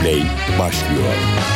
Play başlıyor.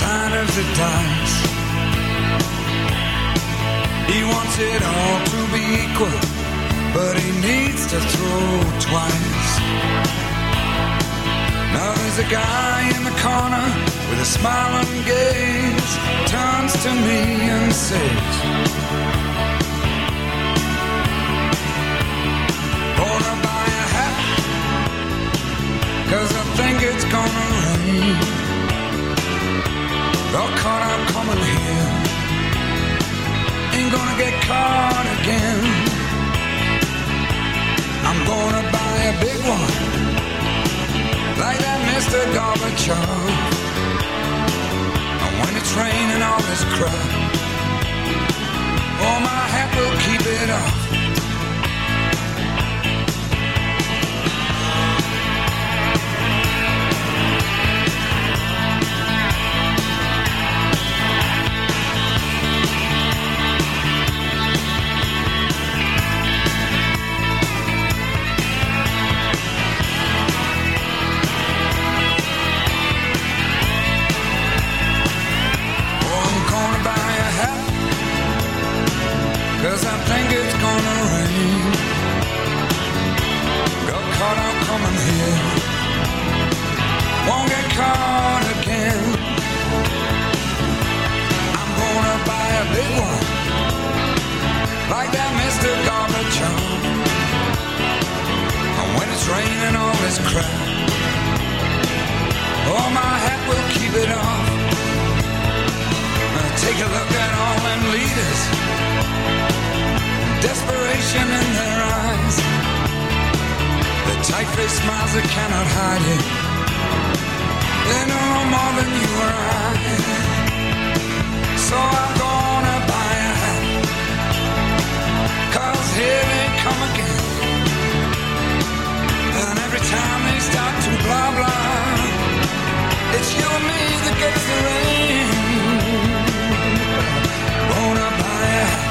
sign of the times. He wants it all to be equal, but he needs to throw twice. Now there's a guy in the corner with a smiling gaze, turns to me and says, Gonna buy a hat, cause I think it's gonna rain all caught out coming here. Ain't gonna get caught again. I'm gonna buy a big one, like that Mr. Gorbachev. And when it's raining all this crap, oh my hat will keep it off. eyes cry. Oh, my hat will keep it off. Take a look at all them leaders. Desperation in their eyes. The tight-faced smiles that cannot hide it. They know more than you or I. So I go time they start to blah blah. It's you and me that gets the rain. Wanna buy a house?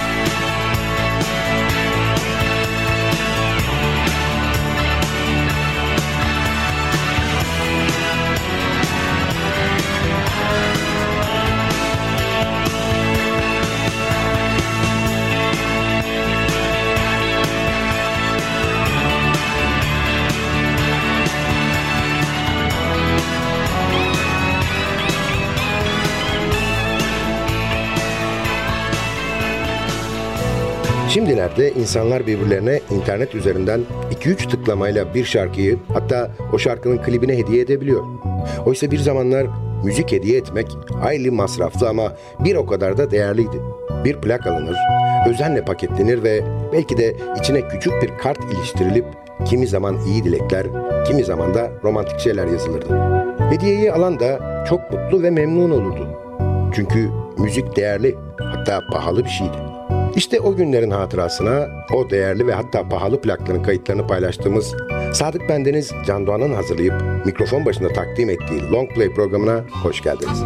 Şimdilerde insanlar birbirlerine internet üzerinden 2-3 tıklamayla bir şarkıyı hatta o şarkının klibine hediye edebiliyor. Oysa bir zamanlar müzik hediye etmek hayli masraflı ama bir o kadar da değerliydi. Bir plak alınır, özenle paketlenir ve belki de içine küçük bir kart iliştirilip kimi zaman iyi dilekler, kimi zaman da romantik şeyler yazılırdı. Hediyeyi alan da çok mutlu ve memnun olurdu. Çünkü müzik değerli, hatta pahalı bir şeydi. İşte o günlerin hatırasına o değerli ve hatta pahalı plakların kayıtlarını paylaştığımız Sadık Bendeniz Can Doğan'ın hazırlayıp mikrofon başında takdim ettiği Long Play programına hoş geldiniz.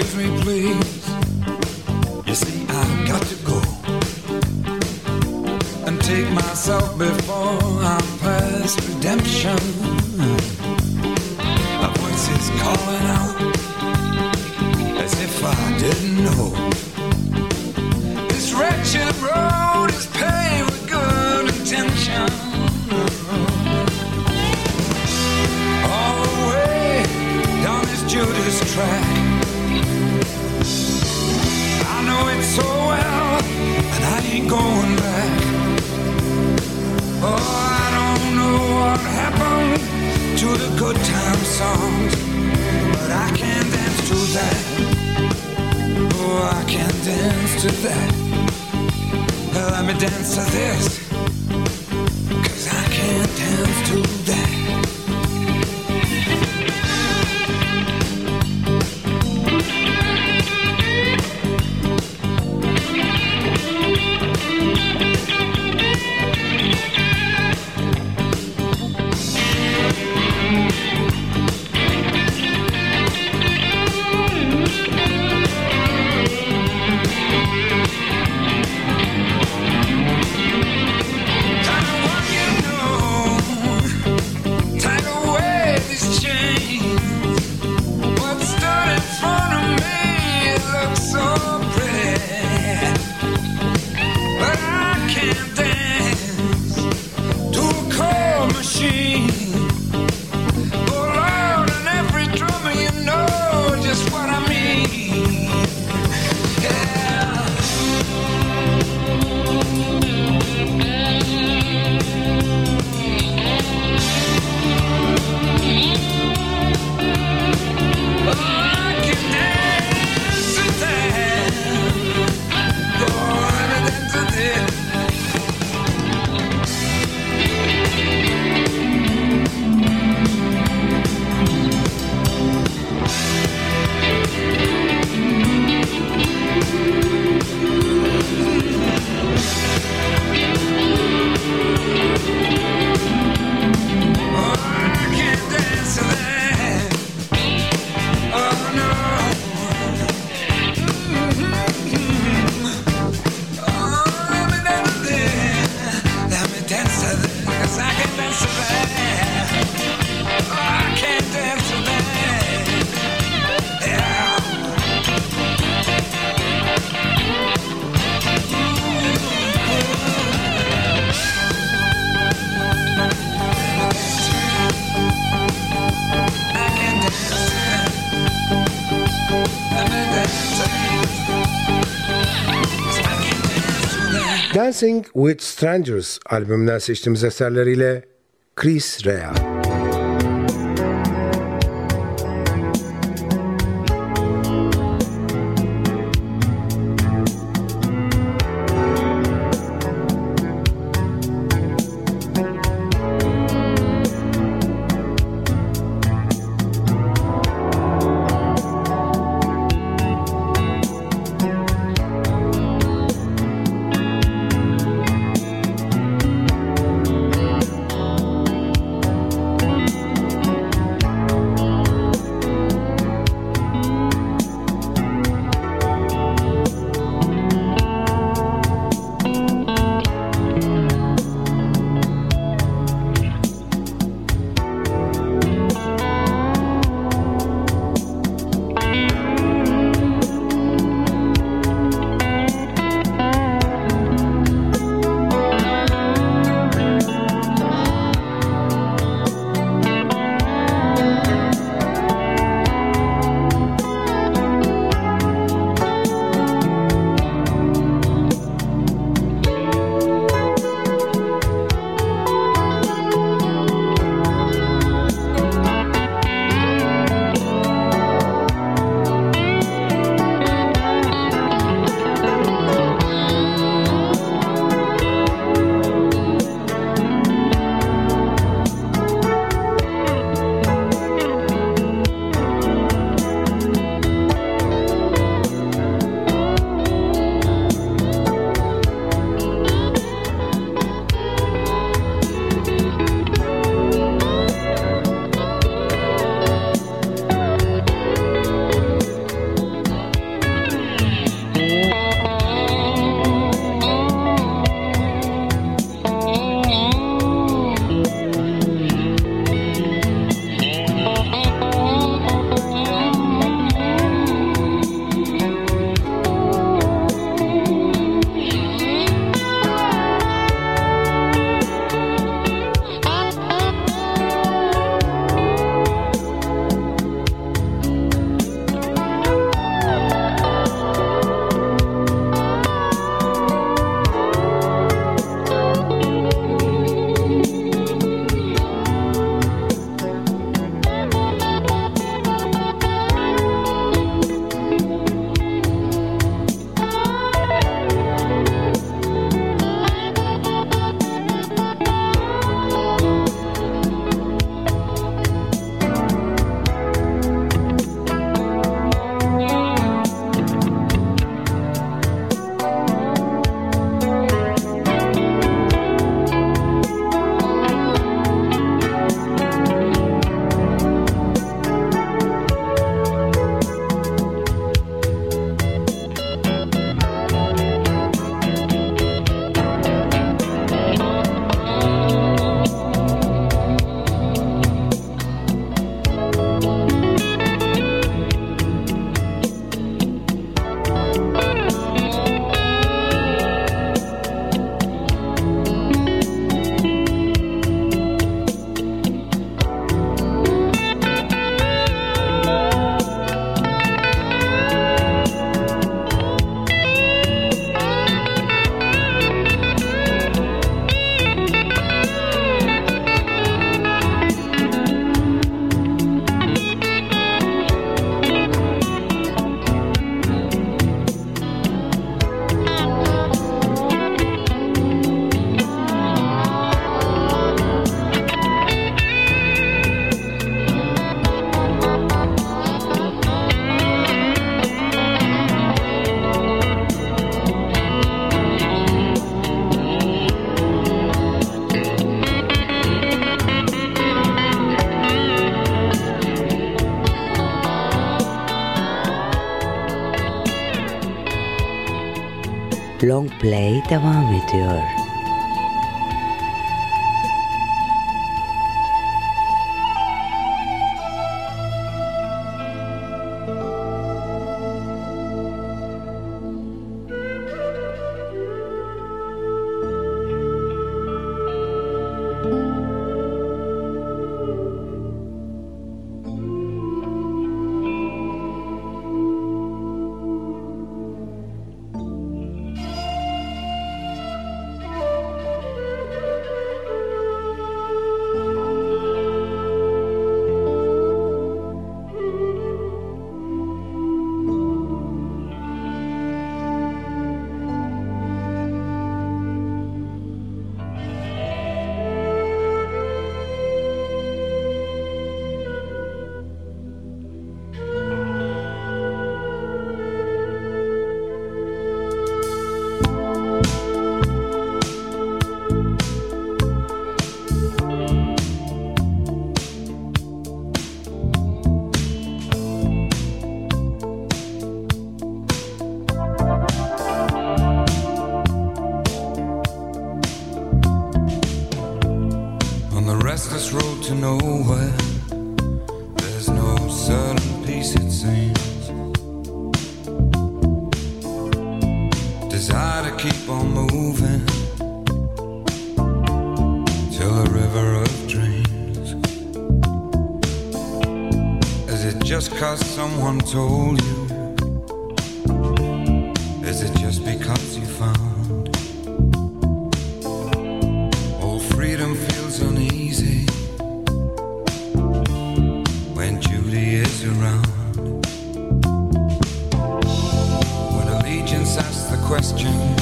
Excuse me, please. You see, I've got to go and take myself before I pass redemption. to the good time songs, but I can't dance to that. Oh, I can't dance to that. Let me dance to this, cause I can't dance to Dancing with Strangers albümünden seçtiğimiz eserleriyle Chris Rea. Long Play devam ediyor. gotta keep on moving till the river of dreams. Is it just cause someone told you? Is it just because you found? Oh, freedom feels uneasy when Judy is around. question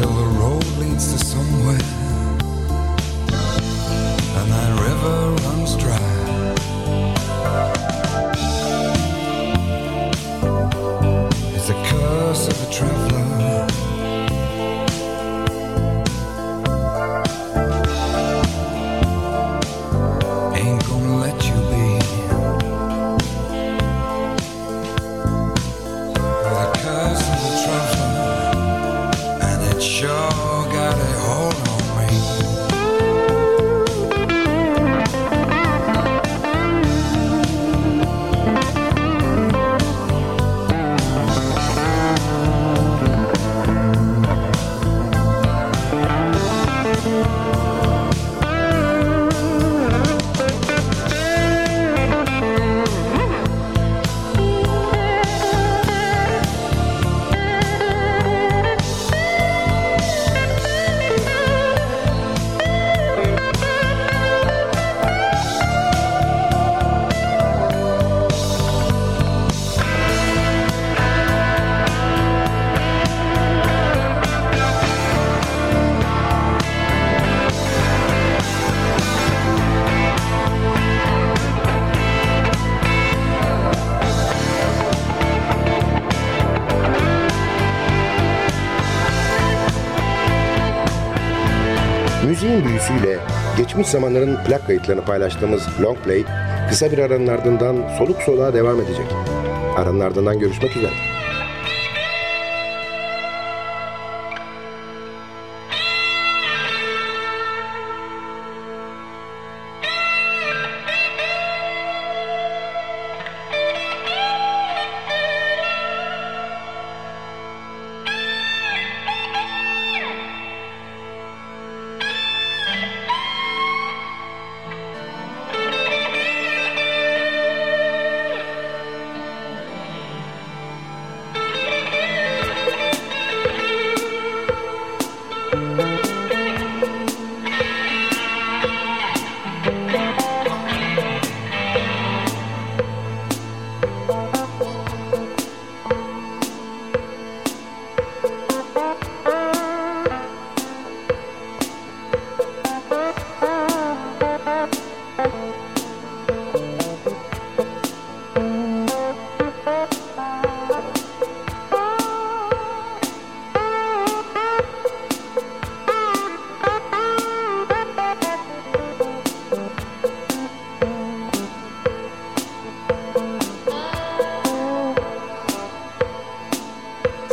till the road leads to somewhere. Müziğin büyüsüyle geçmiş zamanların plak kayıtlarını paylaştığımız Long Play kısa bir aranın ardından soluk soluğa devam edecek. Aranın ardından görüşmek üzere.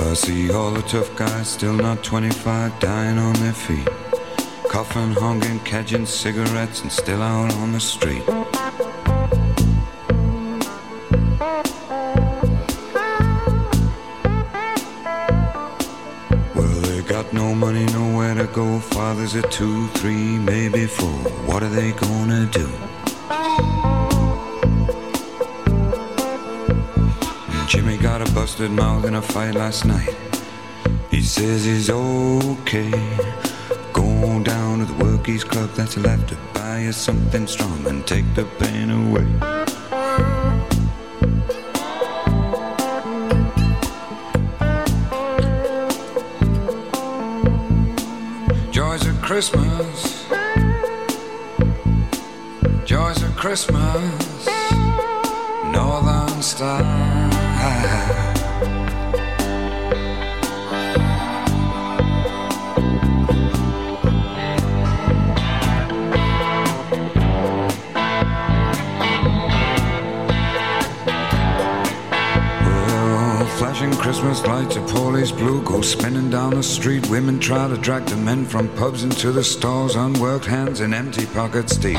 I see all the tough guys, still not 25, dying on their feet. Coughing, hungering, catching cigarettes, and still out on the street. Well, they got no money, nowhere to go. Fathers are two, three, maybe four. Mouth in a fight last night. He says he's okay. Go down to the workies club that's left to buy you something strong and take the pain away. Joys of Christmas. Joys of Christmas. Street. Women try to drag the men from pubs into the stores, unworked hands and empty pockets deep.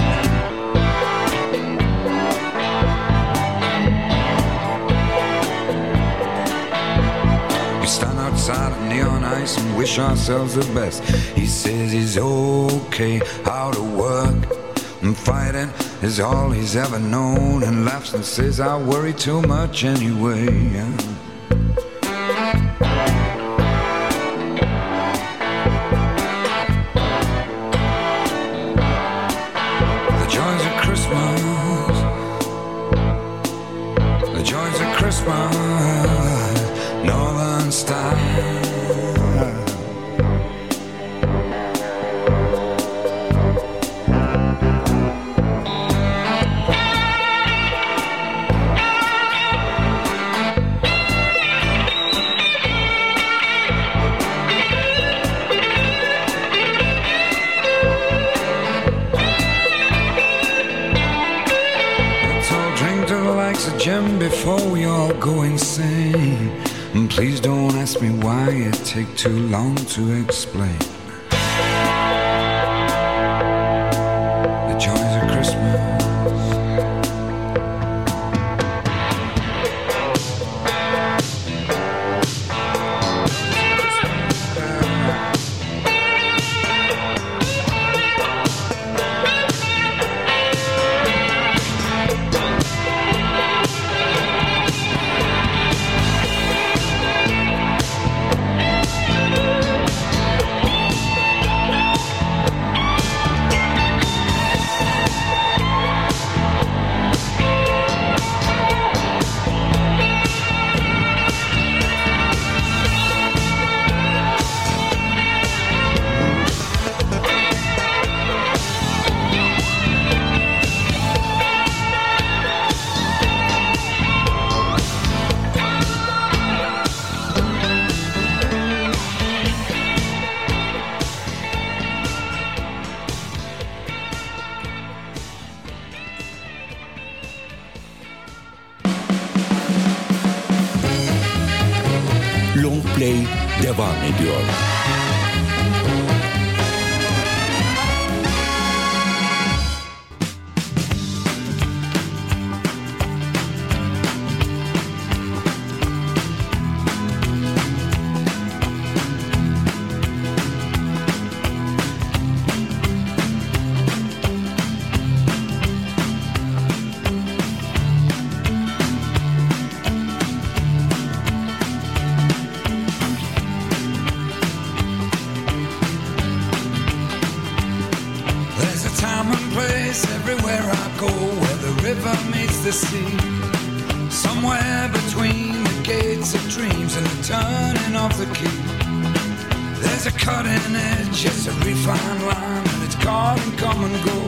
We stand outside neon ice and wish ourselves the best. He says he's okay, how to work. And fighting is all he's ever known. And laughs and says, I worry too much anyway. To explain. There's a cutting edge, it's a refined line, and it's called and come and go.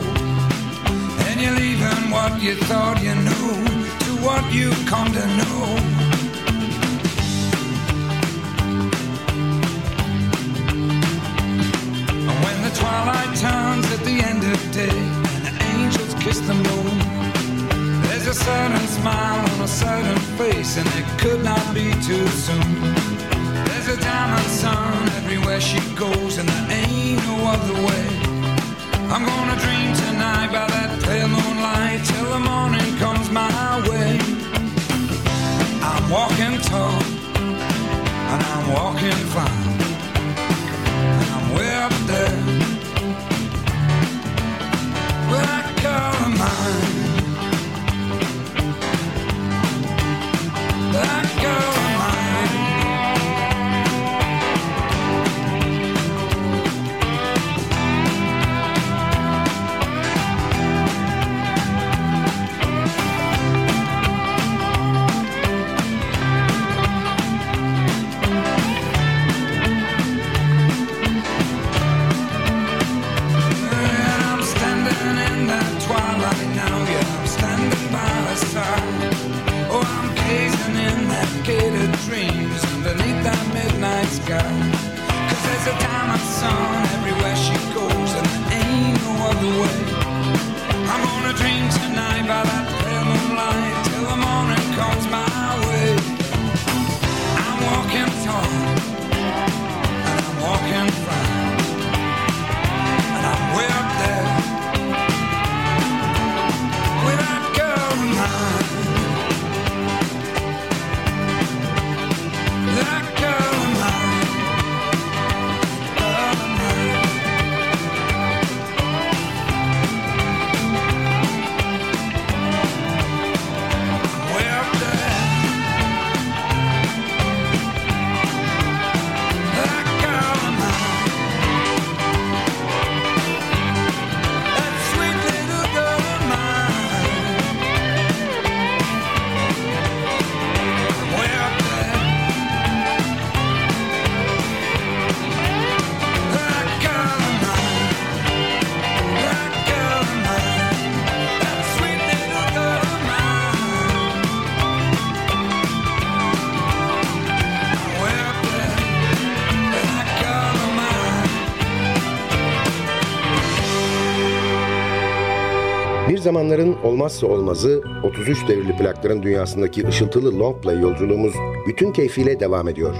And you're leaving what you thought you knew to what you come to know. And when the twilight turns at the end of day and the angels kiss the moon, there's a certain smile on a certain face, and it could not be too soon. There's a diamond sun everywhere she goes, and there ain't no other way. I'm gonna dream tonight by that pale moonlight till the morning comes my way. I'm walking tall, and I'm walking fine. Other way. I'm gonna dream tonight by that olmazsa olmazı 33 devirli plakların dünyasındaki ışıltılı long play yolculuğumuz bütün keyfiyle devam ediyor.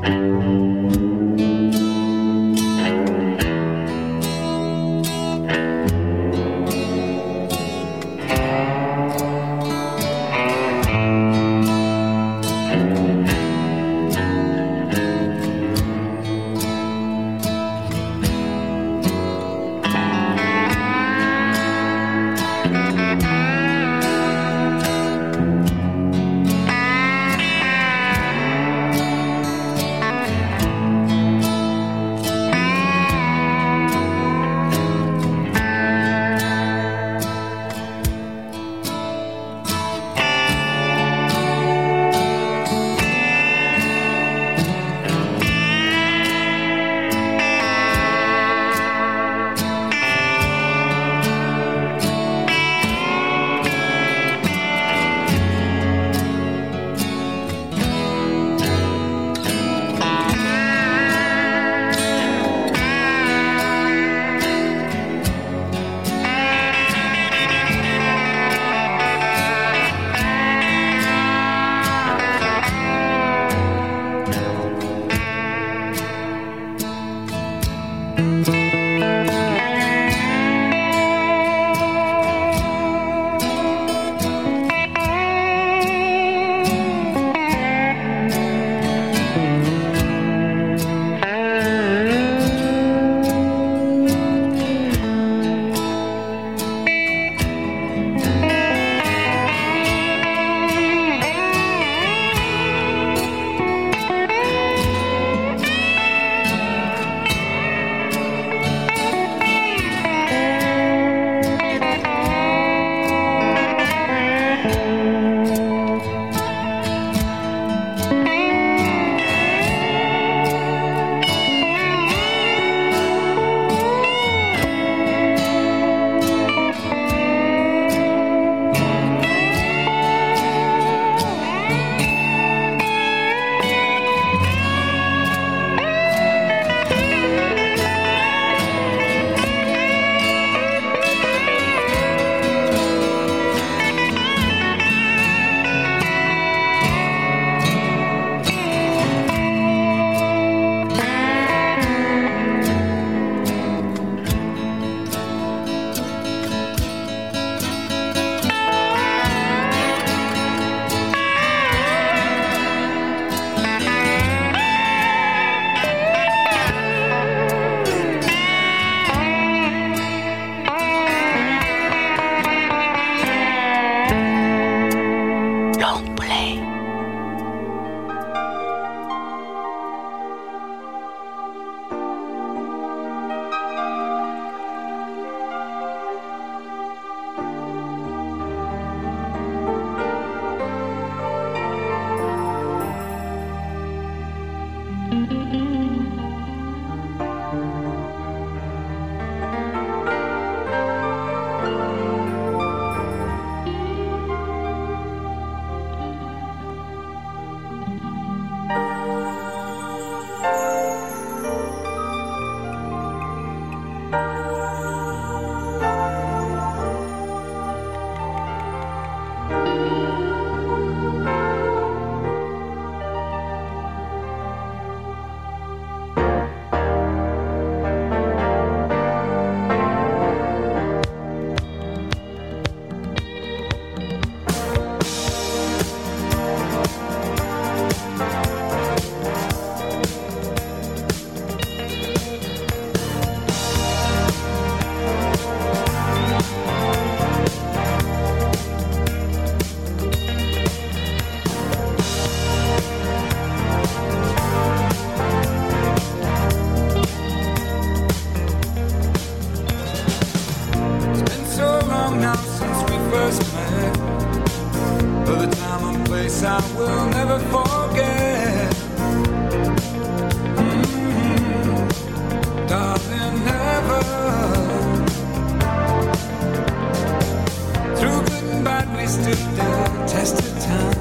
tested time, tested time.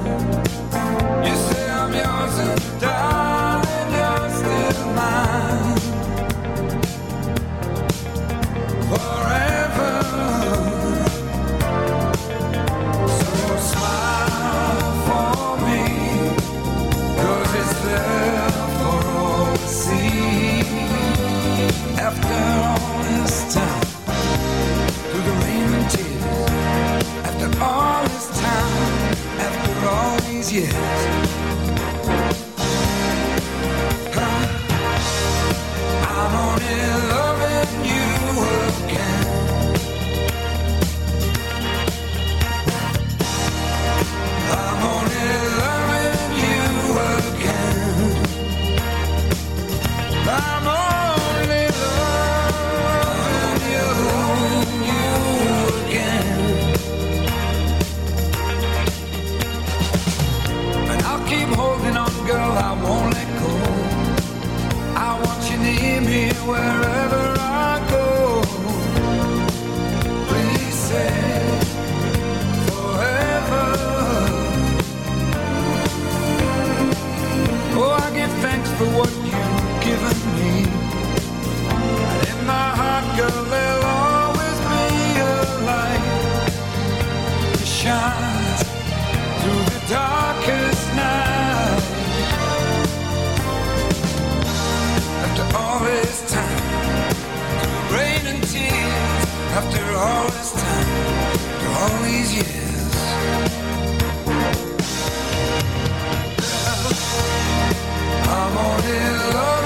shines through the darkest night. After all this time, through rain and tears, after all this time, through all these years. I'm on his love.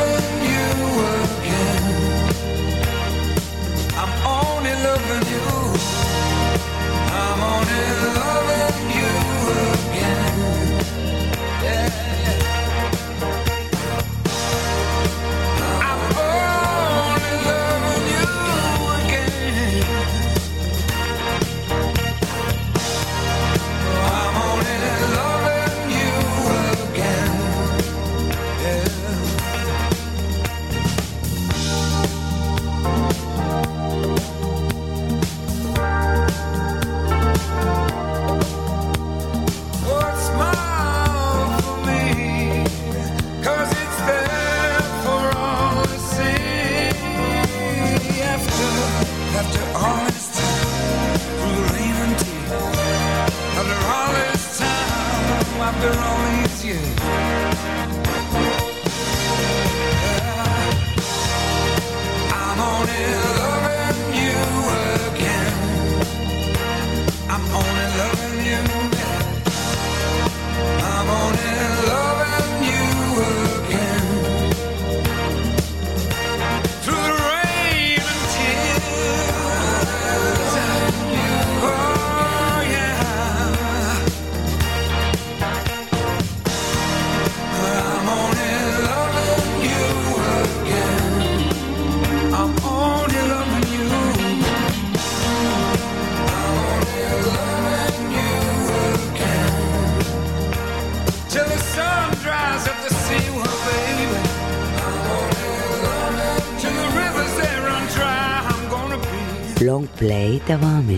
Long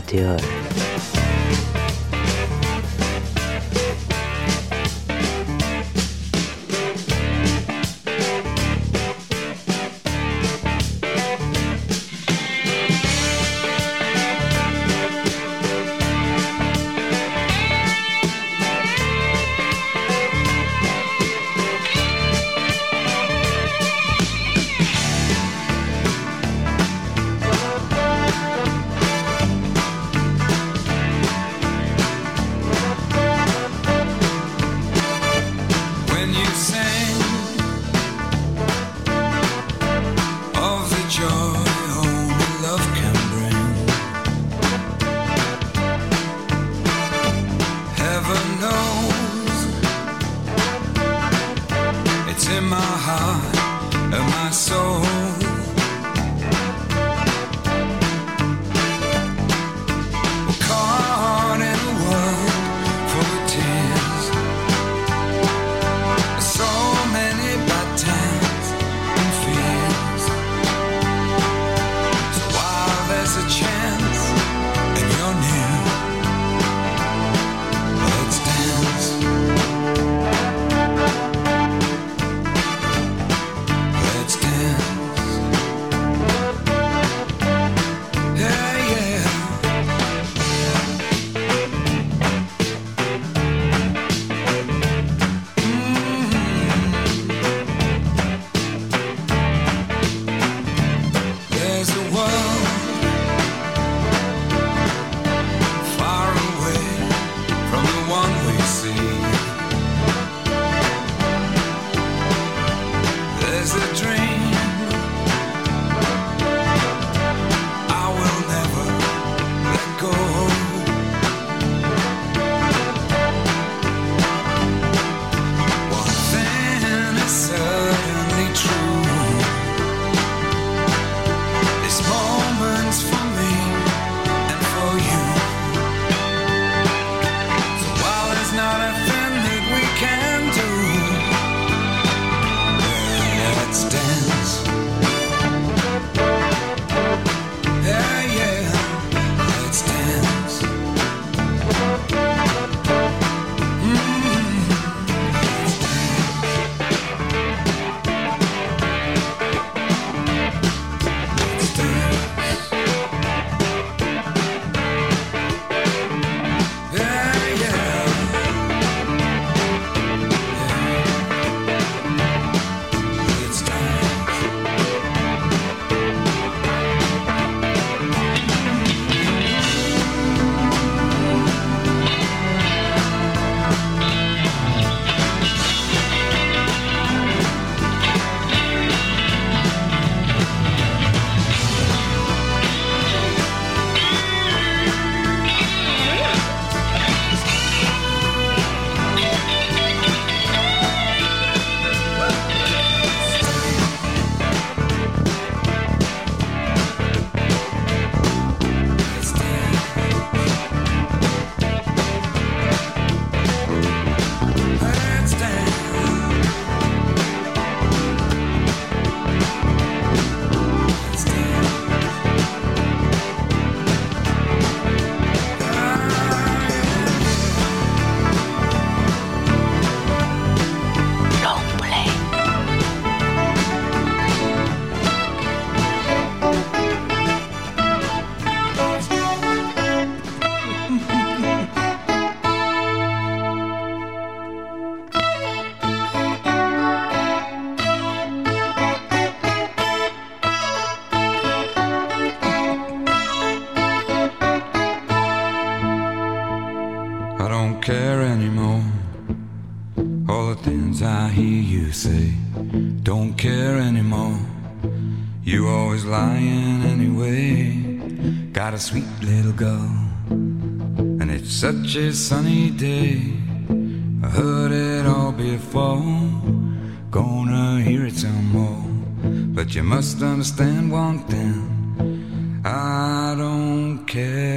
devam flying anyway. Got a sweet little girl, and it's such a sunny day. I heard it all before, gonna hear it some more. But you must understand one thing I don't care.